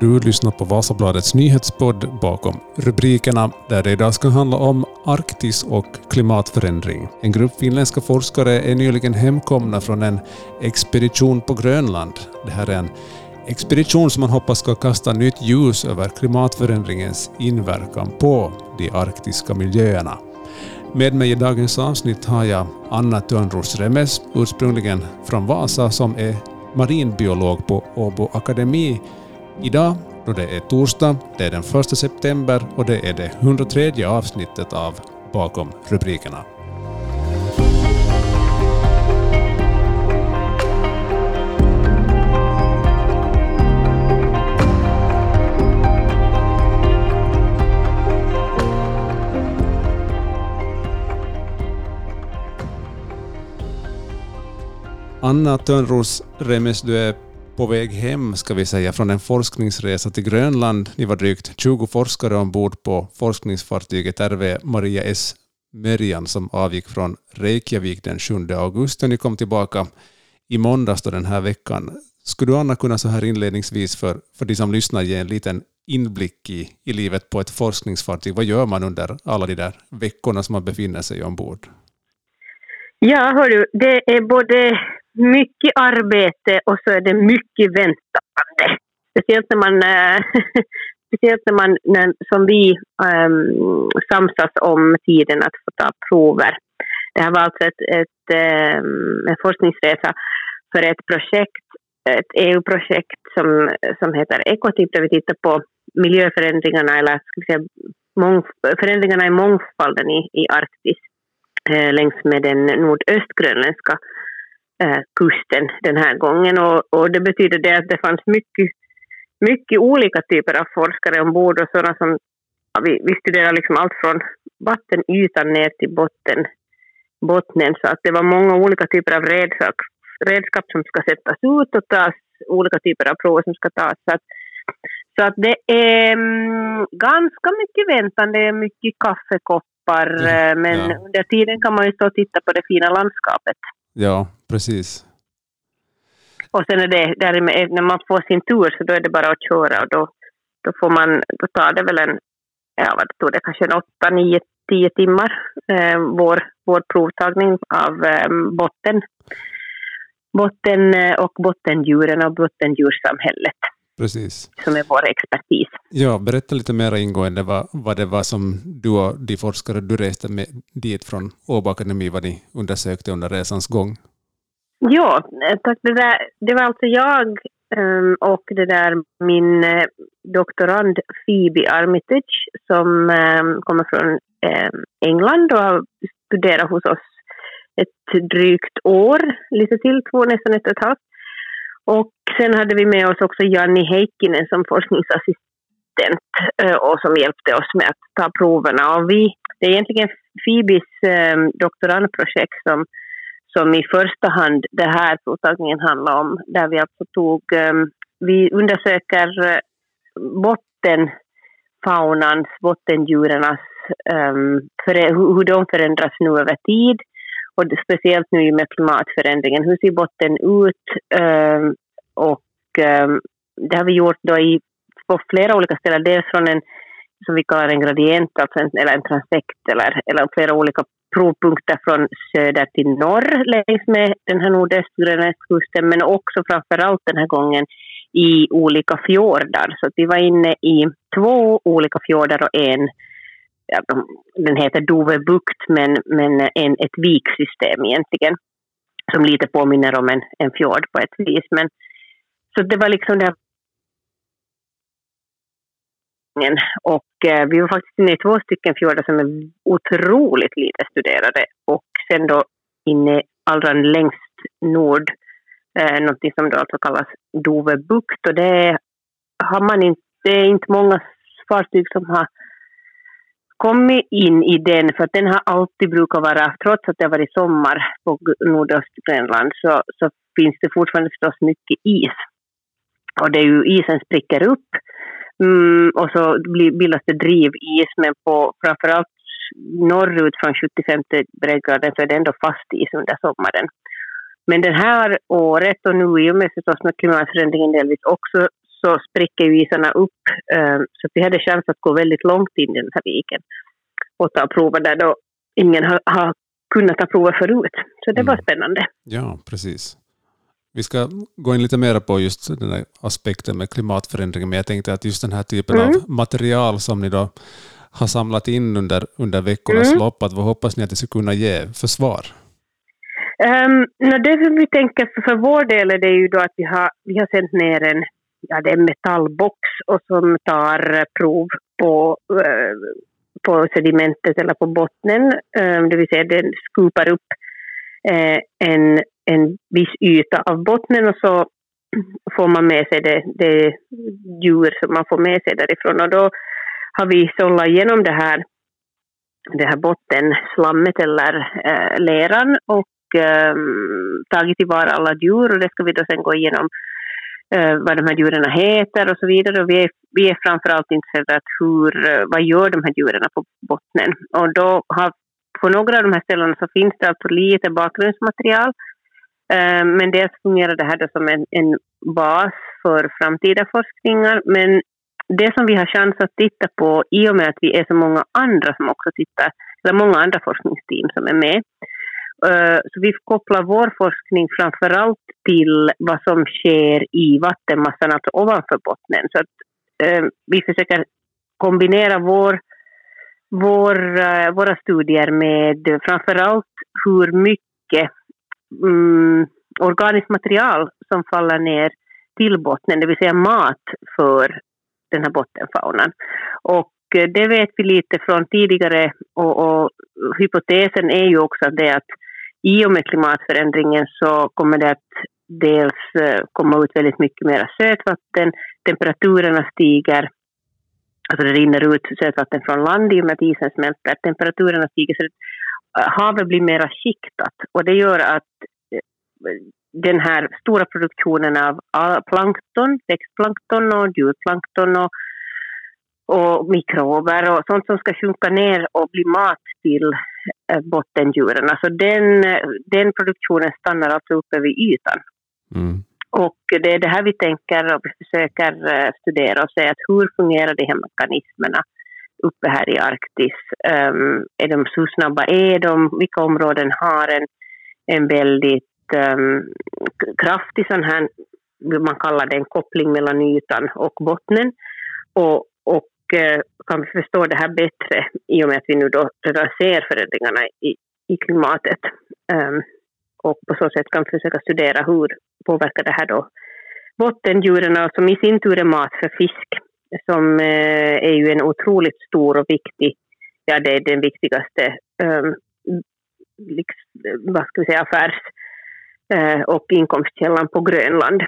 Du lyssnar på Vasabladets nyhetspodd Bakom rubrikerna där det idag ska handla om Arktis och klimatförändring. En grupp finländska forskare är nyligen hemkomna från en expedition på Grönland. Det här är en expedition som man hoppas ska kasta nytt ljus över klimatförändringens inverkan på de arktiska miljöerna. Med mig i dagens avsnitt har jag Anna Törnros Remes, ursprungligen från Vasa, som är marinbiolog på Åbo Akademi Idag, då det är torsdag, det är den 1 september och det är det 103 avsnittet av Bakom rubrikerna. Anna Törnros Remes, du är på väg hem, ska vi säga, från en forskningsresa till Grönland. Ni var drygt 20 forskare ombord på forskningsfartyget RV Maria S. Mörjan som avgick från Reykjavik den 7 augusti. Ni kom tillbaka i måndags den här veckan. Skulle du Anna kunna så här inledningsvis för, för de som lyssnar ge en liten inblick i, i livet på ett forskningsfartyg? Vad gör man under alla de där veckorna som man befinner sig ombord? Ja, hörru, det är både mycket arbete och så är det mycket väntande. Speciellt när man, äh, speciellt när man när, som vi ähm, samsas om tiden att få ta prover. Det här var alltså ett, ett, ähm, en forskningsresa för ett projekt, ett EU-projekt som, som heter Ecotip. där vi tittar på miljöförändringarna eller ska säga, förändringarna i mångfalden i, i Arktis eh, längs med den nordöstgrönländska eh, kusten den här gången. Och, och, det betyder det att det fanns mycket, mycket olika typer av forskare ombord och sådana som ja, vi, vi studerade liksom allt från vattenytan ner till botten, bottnen. Så att det var många olika typer av redskap, redskap som ska sättas ut och tas, olika typer av prover som ska tas. Så att, så att det är mm, ganska mycket väntan, det är mycket kaffekoppar, mm, men ja. under tiden kan man ju stå och titta på det fina landskapet. Ja, precis. Och sen är det, där när man får sin tur så då är det bara att köra och då, då får man, då tar det väl en, ja vad tog det, kanske en åtta, nio, tio timmar, eh, vår, vår provtagning av eh, botten, botten eh, och bottendjuren och bottendjurssamhället. Precis. Som är vår expertis. Ja, berätta lite mer ingående vad, vad det var som du och de forskare du reste med dit från Åbo Akademi, vad ni undersökte under resans gång. Ja, tack. Det, där, det var alltså jag um, och det där min uh, doktorand Phoebe Armitage som um, kommer från um, England och har studerat hos oss ett drygt år, lite till, två, nästan ett och ett halvt. Och sen hade vi med oss också Janni Heikkinen som forskningsassistent eh, och som hjälpte oss med att ta proverna. Och vi, det är egentligen FIBIS eh, doktorandprojekt som som i första hand det här provtagningen handlar om, där vi alltså tog, eh, vi undersöker bottenfaunans, bottendjurens, hur de förändras nu över tid och speciellt nu med klimatförändringen. Hur ser botten ut? Ehm, och ehm, det har vi gjort då i, på flera olika ställen, dels från en som vi kallar en gradient, alltså en, eller en transekt eller, eller flera olika provpunkter från söder till norr längs med den här nordöstgrönlandskusten men också framför allt den här gången i olika fjordar. Så vi var inne i två olika fjordar och en, den heter Dovebukt men, men en, ett viksystem egentligen som lite påminner om en, en fjord på ett vis. Men, så det var liksom det och eh, vi var faktiskt inne i två stycken fjordar som är otroligt lite studerade. Och sen då inne allra längst nord, eh, något som då alltså kallas Dovebukt. Och det har man inte, det är inte många fartyg som har kommit in i den, för att den har alltid brukat vara, trots att det har varit sommar på nordöstgrönland, så, så finns det fortfarande förstås mycket is. Och det är ju isen spricker upp Mm, och så bildas det drivis, men på framförallt norrut från 75 breddgraden så är det ändå fast is under sommaren. Men det här året och nu i och med förstås med klimatförändringen delvis också så spricker ju isarna upp. Eh, så vi hade chans att gå väldigt långt in i den här viken och ta prover där då ingen har, har kunnat ta prover förut. Så det var mm. spännande. Ja, precis. Vi ska gå in lite mer på just den här aspekten med klimatförändringen, men jag tänkte att just den här typen mm. av material som ni då har samlat in under, under veckornas mm. lopp, att vad hoppas ni att det ska kunna ge för svar? Um, det vi tänker för vår del är det ju då att vi har, vi har sänt ner en, ja, det är en metallbox och som tar prov på, eh, på sedimentet eller på bottnen. Eh, det vill säga den skupar upp eh, en, en viss yta av bottnen och så får man med sig det, det djur som man får med sig därifrån. Och då har vi sållat igenom det här, det här bottenslammet eller äh, leran och äh, tagit tillvara alla djur och det ska vi då sen gå igenom Eh, vad de här djuren heter och så vidare. Och vi är, vi är framförallt intresserade av hur, eh, vad gör de här djuren på bottnen. Och då har, på några av de här ställena så finns det alltså lite bakgrundsmaterial eh, men dels fungerar det här då som en, en bas för framtida forskningar men det som vi har chans att titta på i och med att vi är så många andra som också tittar, eller många andra forskningsteam som är med. Eh, så vi kopplar vår forskning framförallt till vad som sker i vattenmassan, alltså ovanför bottnen. Så att eh, vi försöker kombinera vår, vår, eh, våra studier med framförallt hur mycket mm, organiskt material som faller ner till bottnen, det vill säga mat för den här bottenfaunan. Och eh, det vet vi lite från tidigare och, och hypotesen är ju också det att i och med klimatförändringen så kommer det att dels eh, komma ut väldigt mycket mer sötvatten, temperaturerna stiger, alltså det rinner ut sötvatten från land i och med att isen smälter, temperaturerna stiger så eh, havet blir mer skiktat. Och det gör att eh, den här stora produktionen av plankton, växtplankton och djurplankton och, och mikrober och sånt som ska sjunka ner och bli mat till bottendjuren. Alltså den, den produktionen stannar alltså uppe vid ytan. Mm. Och det är det här vi tänker och försöker eh, studera och se att hur fungerar de här mekanismerna uppe här i Arktis. Um, är de, hur snabba är de? Vilka områden har en, en väldigt um, kraftig sån här, man kallar det en koppling mellan ytan och bottnen. Och, och Eh, kan vi förstå det här bättre i och med att vi nu då redan ser förändringarna i, i klimatet. Um, och på så sätt kan vi försöka studera hur påverkar det här då bottendjuren som i sin tur är mat för fisk som uh, är ju en otroligt stor och viktig, ja det är den viktigaste um, liksom, vad ska vi säga, affärs eh, och inkomstkällan på Grönland.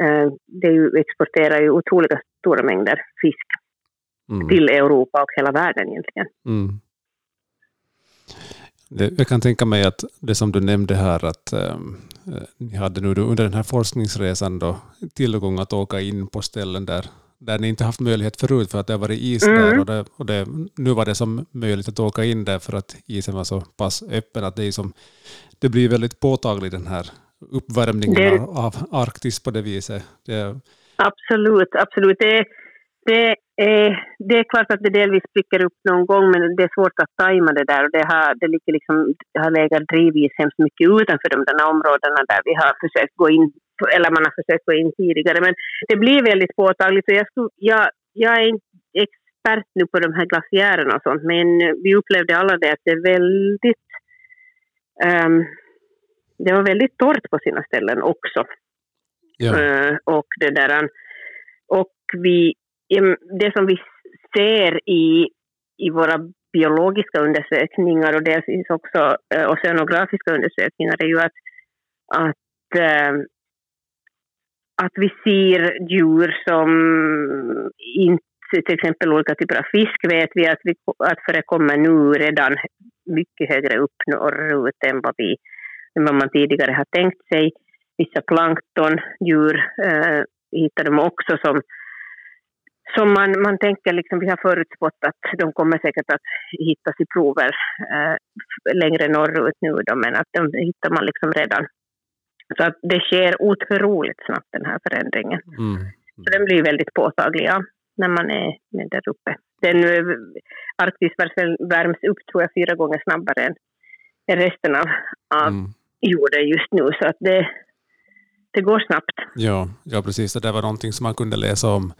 Ehm, det ju, exporterar ju otroliga stora mängder fisk mm. till Europa och hela världen egentligen. Mm. Jag kan tänka mig att det som du nämnde här, att äh, ni hade nu under den här forskningsresan då tillgång att åka in på ställen där, där ni inte haft möjlighet förut för att det har varit is mm. där och, det, och det, nu var det som möjligt att åka in där för att isen var så pass öppen att det, är som, det blir väldigt påtagligt den här uppvärmningen det, av Arktis på det viset. Det, absolut, absolut. Det, det, är, det är klart att det delvis spricker upp någon gång men det är svårt att tajma det där och det har, det ligger liksom, det har legat drivis hemskt mycket utanför de där områdena där vi har försökt gå in eller man har försökt gå in tidigare. Men det blir väldigt påtagligt. Och jag, skulle, jag, jag är inte expert nu på de här glaciärerna och sånt, men vi upplevde alla det att det är väldigt... Um, det var väldigt torrt på sina ställen också. Ja. Uh, och det där, och vi, det som vi ser i, i våra biologiska undersökningar och dels också eh, oceanografiska undersökningar är ju att, att eh, att vi ser djur som inte, till exempel olika typer av fisk vet vi att, vi, att förekommer nu redan mycket högre upp norrut än vad, vi, än vad man tidigare har tänkt sig. Vissa planktondjur eh, hittar de också som, som man, man tänker, liksom, vi har förutspått att de kommer säkert att hittas i prover eh, längre norrut nu då, men att de hittar man liksom redan så att det sker otroligt snabbt den här förändringen. Mm. Så den blir väldigt påtaglig ja, när man är där uppe. Den, Arktis värms upp tror jag fyra gånger snabbare än resten av, av mm. jorden just nu. Så att det, det går snabbt. Ja, ja, precis. Det där var någonting som man kunde läsa om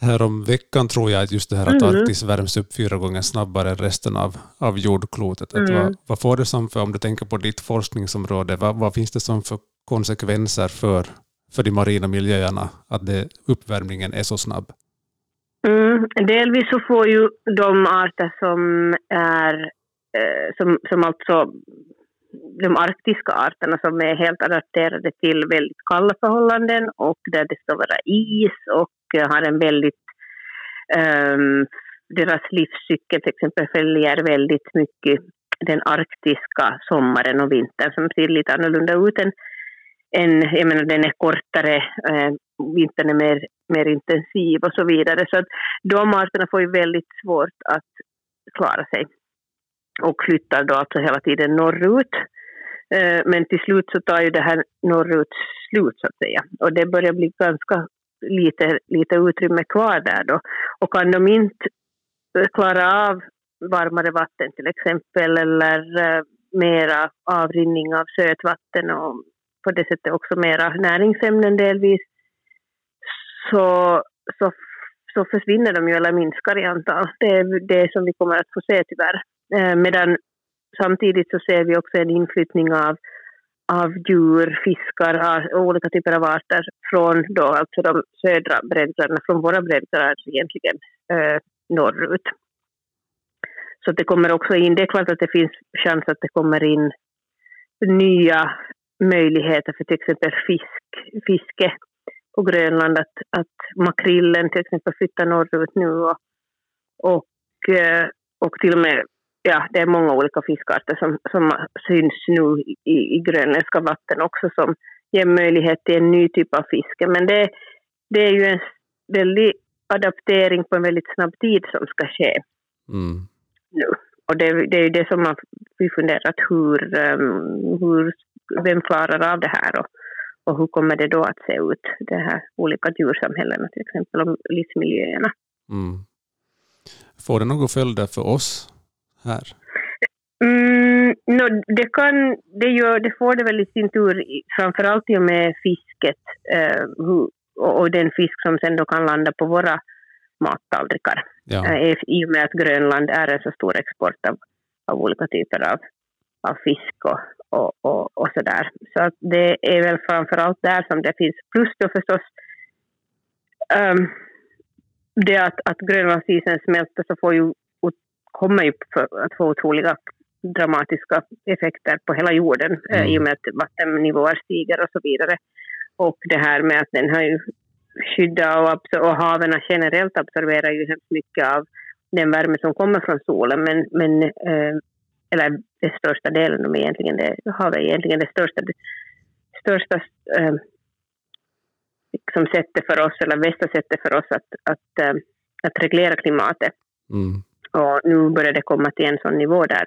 härom veckan tror jag, att just det här att mm. Arktis värms upp fyra gånger snabbare än resten av, av jordklotet. Mm. vad, vad får det som för, om du tänker på ditt forskningsområde, vad, vad finns det som för konsekvenser för, för de marina miljöerna att det, uppvärmningen är så snabb? Mm, delvis så får ju de arter som är eh, som, som alltså de arktiska arterna som är helt adapterade till väldigt kalla förhållanden och där det ska vara is och har en väldigt... Um, deras livscykel till exempel följer väldigt mycket den arktiska sommaren och vintern som ser lite annorlunda ut än, än jag menar den är kortare, eh, vintern är mer, mer intensiv och så vidare. Så att de arterna får ju väldigt svårt att klara sig och flyttar då alltså hela tiden norrut. Eh, men till slut så tar ju det här norrut slut så att säga. Och det börjar bli ganska lite, lite utrymme kvar där då. Och kan de inte eh, klara av varmare vatten till exempel eller eh, mera avrinning av sötvatten och på det sättet också mera näringsämnen delvis så, så, så försvinner de ju eller minskar i antal. Det är det som vi kommer att få se tyvärr. Eh, medan samtidigt så ser vi också en inflyttning av, av djur, fiskar, olika typer av arter från då alltså de södra breddgraderna, från våra breddgrader egentligen eh, norrut. Så det kommer också in, det är klart att det finns chans att det kommer in nya möjligheter för till exempel fisk, fiske på Grönland, att, att makrillen till exempel flyttar norrut nu och, och, eh, och till och med ja, det är många olika fiskarter som, som syns nu i, i grönländska vatten också som ger möjlighet till en ny typ av fiske. Men det, det är ju en väldig adaptering på en väldigt snabb tid som ska ske mm. nu. Och det, det är det som man, vi funderat hur, um, hur, vem klarar av det här och, och hur kommer det då att se ut, de här olika djursamhällena till exempel, och livsmiljöerna. Mm. Får det några följder för oss här? Mm, no, det, kan, det, gör, det får det väl i sin tur, framförallt i och med fisket eh, och, den fisk som sen då kan landa på våra mattallrikar. Ja. Eh, I och med att Grönland är en så stor export av, av olika typer av, av fisk och, och, och, och sådär. Så att det är väl framförallt där som det finns. Plus då förstås um, det att, att Grönlandsisen smälter så får ju kommer ju att få otroliga dramatiska effekter på hela jorden eh, mm. i och med att vattennivåer stiger och så vidare. Och det här med att den har ju skyddat och, och haven generellt absorberar ju hemskt mycket av den värme som kommer från solen men, men eh, eller den största delen, de egentligen det, havet är egentligen det största, det största eh, liksom sättet för oss, eller bästa sättet för oss att, att, eh, att reglera klimatet. Mm. Och nu börjar det komma till en sån nivå där,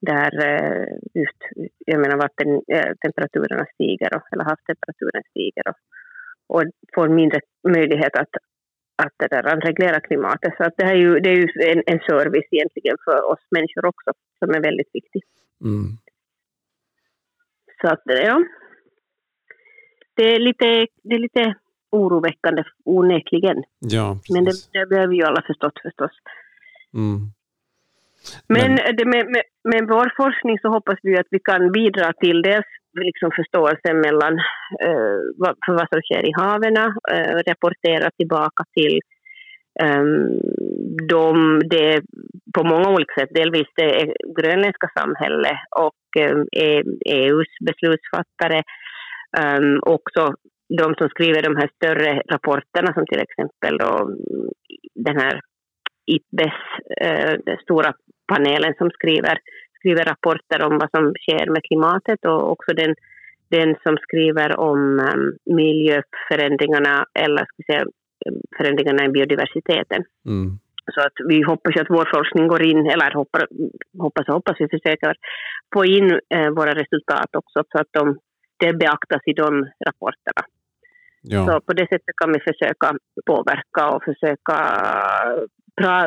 där eh, just, jag menar vattentemperaturen eh, stiger, och, eller havstemperaturen stiger och, och får mindre möjlighet att, att, det där, reglera klimatet. Så att det, här är ju, det är ju en, en service egentligen för oss människor också, som är väldigt viktig. Mm. Så att, ja. Det är lite, det är lite oroväckande, onekligen. Ja, Men det, det behöver ju alla förstått förstås. Mm. Men, Men med, med, med, vår forskning så hoppas vi att vi kan bidra till dels liksom förståelsen mellan uh, för vad som sker i haven, uh, rapportera tillbaka till um, de, det, på många olika sätt, delvis det grönländska samhället och um, EUs beslutsfattare, um, också de som skriver de här större rapporterna som till exempel då, den här IPBES, eh, den stora panelen som skriver, skriver rapporter om vad som sker med klimatet och också den, den som skriver om um, miljöförändringarna eller ska säga, förändringarna i biodiversiteten. Mm. Så att vi hoppas att vår forskning går in, eller hoppas, hoppas och hoppas vi försöker få in eh, våra resultat också så att de, det beaktas i de rapporterna. Ja. Så på det sättet kan vi försöka påverka och försöka pra,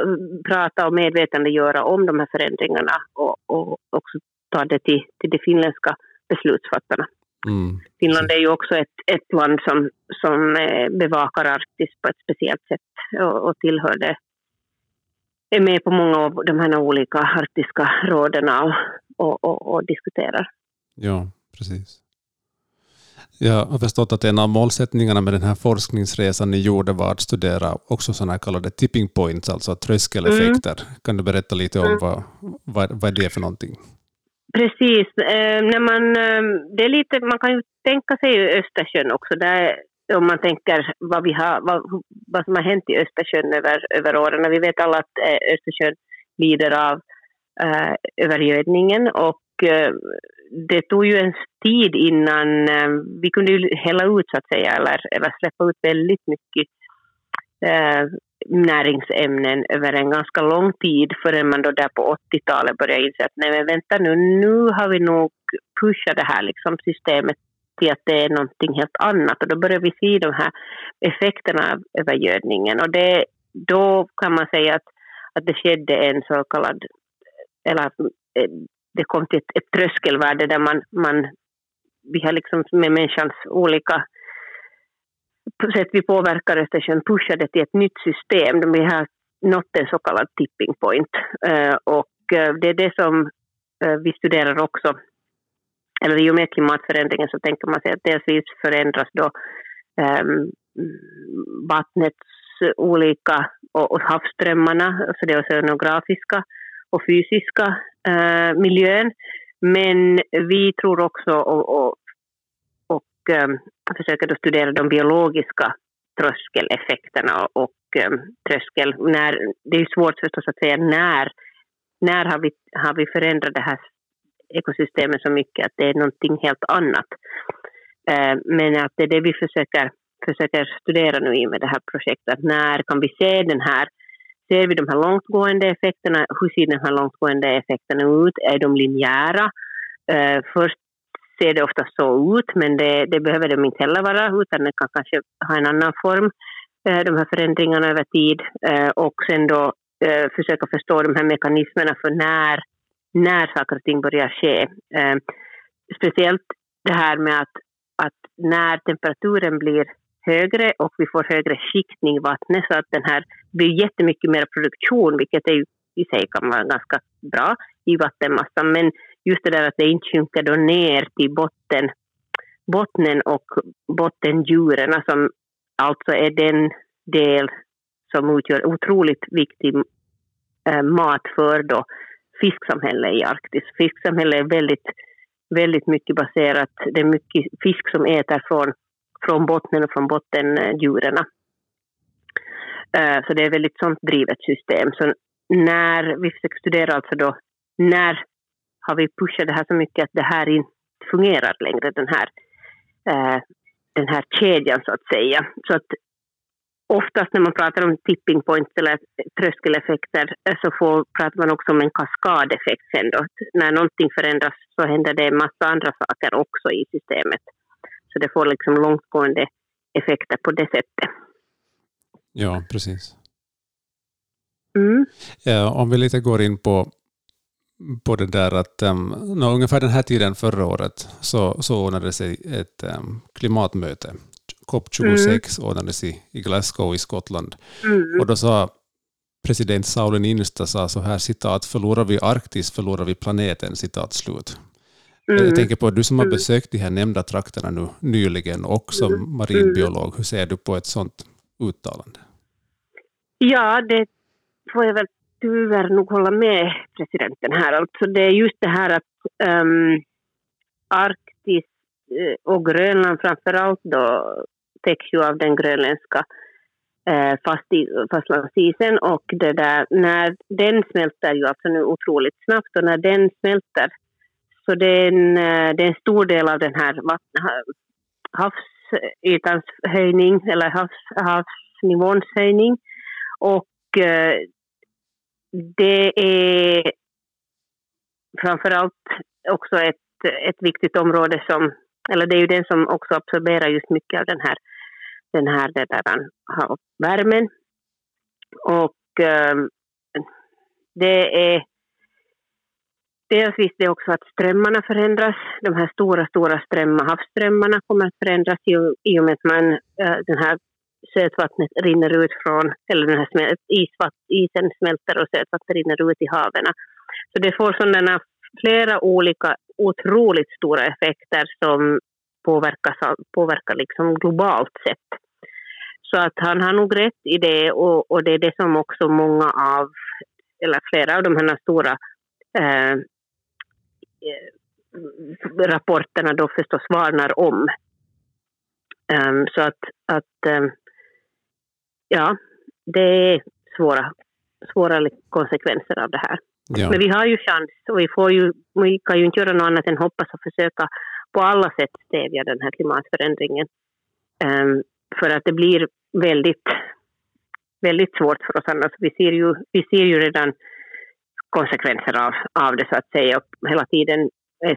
prata och medvetandegöra om de här förändringarna och, och också ta det till, till de finländska beslutsfattarna. Mm. Finland är ju också ett, ett land som, som eh, bevakar Arktis på ett speciellt sätt och, och tillhör det, är med på många av de här olika arktiska råden och, och, och, och diskuterar. Ja, precis. Jag har förstått att en av målsättningarna med den här forskningsresan ni gjorde var att studera också sådana kallade tipping points, alltså tröskeleffekter. Mm. Kan du berätta lite om mm. vad, vad, vad är det för någonting? Precis. Eh, när man, eh, det är lite, man kan ju tänka sig Östersjön också, där, om man tänker vad, vi har, vad, vad som har hänt i Östersjön över, över åren. Vi vet alla att eh, Östersjön lider av eh, övergödningen och eh, det tog ju en tid innan eh, vi kunde ju hälla ut så att säga, eller, eller släppa ut väldigt mycket eh, näringsämnen över en ganska lång tid förrän man då där på 80-talet började inse att nej men vänta nu, nu har vi nog pushat det här liksom systemet till att det är någonting helt annat. Och då börjar vi se de här effekterna av övergödningen. Och det, då kan man säga att, att det skedde en så kallad, eller eh, det kom till ett, ett tröskelvärde där man, man vi har liksom med människans olika sätt vi påverkar Östersjön pushar det till ett nytt system. Vi har nått en så kallad tipping point. Eh, och eh, det är det som eh, vi studerar också. Eller i och med klimatförändringen så tänker man sig att dels förändras då ehm, vattnets olika och, och havsströmmarna, alltså det oceanografiska och fysiska eh, miljön. Men vi tror också och, och um, försöker då studera de biologiska tröskeleffekterna och eh, tröskel... När, det är svårt förstås att säga när, när har, vi, har vi förändrat det här ekosystemet så mycket att det är någonting helt annat. Eh, men att det är det vi försöker, försöker studera nu i med det här projektet. När kan vi se den här Ser vi de här långtgående effekterna? Hur ser de här långtgående effekterna ut? Är de linjära? Eh, först ser det ofta så ut, men det, det behöver de inte heller vara, utan det kan kanske ha en annan form, eh, de här förändringarna över tid. Eh, och sen då eh, försöka förstå de här mekanismerna för när, när saker och ting börjar ske. Eh, speciellt det här med att, att när temperaturen blir högre och vi får högre skiktning i vattnet så att den här blir jättemycket mer produktion, vilket är ju i sig kan vara ganska bra i vattenmassan. Men just det där att det inte sjunker då ner till botten, bottnen och bottendjuren som alltså är den del som utgör otroligt viktig eh, mat för då fisksamhället i Arktis. Fisksamhället är väldigt, väldigt mycket baserat, det är mycket fisk som äter från, från bottnen och från bottendjuren. Eh, eh, så det är ett väldigt sånt drivet system. Så när vi försöker studera alltså då när har vi pushat det här så mycket att det här inte fungerar längre, den här, eh, den här kedjan så att säga. Så att oftast när man pratar om tipping points eller tröskeleffekter så får, pratar man också om en kaskadeffekt sen då. När någonting förändras så händer det en massa andra saker också i systemet. Så det får liksom långtgående effekter på det sättet. Ja, precis. Mm. Ja, om vi lite går in på på det där att um, ungefär den här tiden förra året så, så ordnade sig ett um, klimatmöte. COP26 mm. ordnades i, i Glasgow i Skottland. Mm. Och då sa president Sauli Niinistö sa så här citat, förlorar vi Arktis förlorar vi planeten, citat slut. Mm. Jag tänker på du som har mm. besökt de här nämnda trakterna nu nyligen och som mm. marinbiolog, hur ser du på ett sådant uttalande? Ja, det får jag väl tyvärr nog hålla med presidenten här. Alltså det är just det här att um, Arktis eh, och Grönland framför allt då täcks ju av den grönländska eh, fastlandsisen och det där, när den smälter ju alltså nu otroligt snabbt och när den smälter så det är en, eh, det är en stor del av den här havsytans höjning eller havs, havsnivåns höjning och eh, det är framförallt också ett, ett viktigt område som, eller det är ju den som också absorberar just mycket av den här den här det där, värmen. Och eh, det är Dels visste jag också att strömmarna förändras. De här stora, stora strömmar, havsströmmarna kommer att förändras i, och med att man, äh, den här sötvattnet rinner ut från, eller den här smält, isvatt, isen smälter och sötvattnet rinner ut i haven. Så det får sådana flera olika otroligt stora effekter som påverkas, påverkar liksom globalt sett. Så att han har nog rätt i det och, och det är det som också många av, eller flera av de här stora Eh, rapporterna då förstås varnar om. Um, så att, att um, ja, det är svåra, svåra konsekvenser av det här. Ja. Men vi har ju chans och vi, får ju, vi kan ju inte göra något annat än hoppas och försöka på alla sätt stävja den här klimatförändringen. Um, för att det blir väldigt, väldigt svårt för oss annars. Vi ser ju, vi ser ju redan konsekvenser av, av det så att säga. Och hela tiden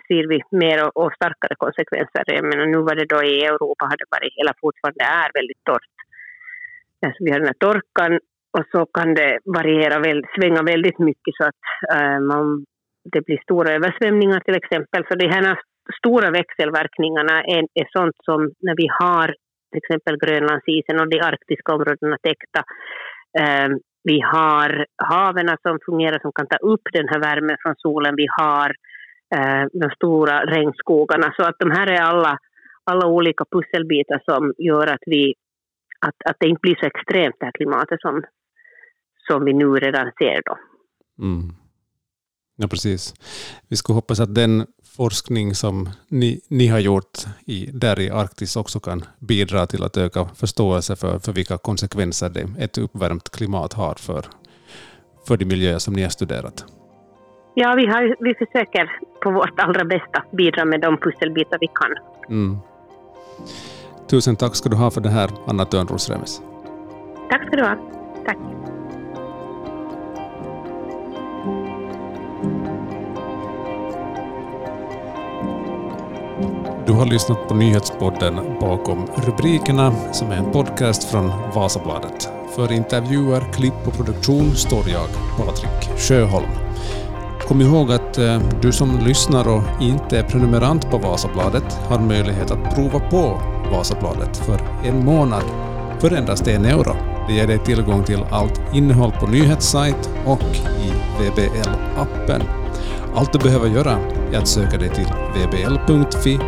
ser vi mer och, och starkare konsekvenser. Jag menar, nu var det då i Europa har det varit, eller fortfarande är väldigt torrt. Alltså vi har den här torkan och så kan det variera, svänga väldigt mycket så att äh, man, det blir stora översvämningar till exempel. Så de här stora växelverkningarna är, är sånt som när vi har till exempel Grönlandsisen och de arktiska områdena täckta äh, vi har haven som fungerar som kan ta upp den här värmen från solen. Vi har eh, de stora regnskogarna. Så att de här är alla, alla olika pusselbitar som gör att, vi, att, att det inte blir så extremt det här klimatet som, som vi nu redan ser. Då. Mm. Ja, precis. Vi ska hoppas att den forskning som ni, ni har gjort i, där i Arktis också kan bidra till att öka förståelse för, för vilka konsekvenser det, ett uppvärmt klimat har för, för de miljöer som ni har studerat. Ja, vi, har, vi försöker på vårt allra bästa bidra med de pusselbitar vi kan. Mm. Tusen tack ska du ha för det här, Anna Törnros-Remes. Tack ska du ha. Tack. Har lyssnat på nyhetspodden Bakom rubrikerna som är en podcast från Vasabladet. För intervjuer, klipp och produktion står jag, Patrik Sjöholm. Kom ihåg att eh, du som lyssnar och inte är prenumerant på Vasabladet har möjlighet att prova på Vasabladet för en månad för endast en euro. Det ger dig tillgång till allt innehåll på nyhetssajt och i VBL-appen. Allt du behöver göra är att söka dig till vbl.fi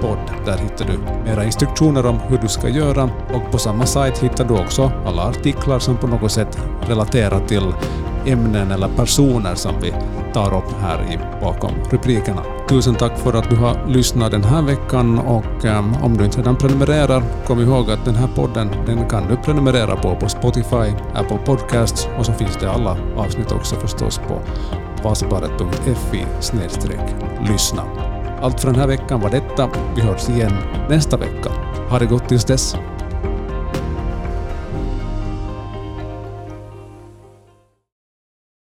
podd. Där hittar du mera instruktioner om hur du ska göra och på samma sajt hittar du också alla artiklar som på något sätt relaterar till ämnen eller personer som vi tar upp här i bakom rubrikerna. Tusen tack för att du har lyssnat den här veckan och um, om du inte redan prenumererar, kom ihåg att den här podden den kan du prenumerera på på Spotify, Apple Podcasts och så finns det alla avsnitt också förstås på vasabaret.fi lyssna. Allt för den här veckan var detta. Vi hörs igen nästa vecka. Ha det gott tills dess.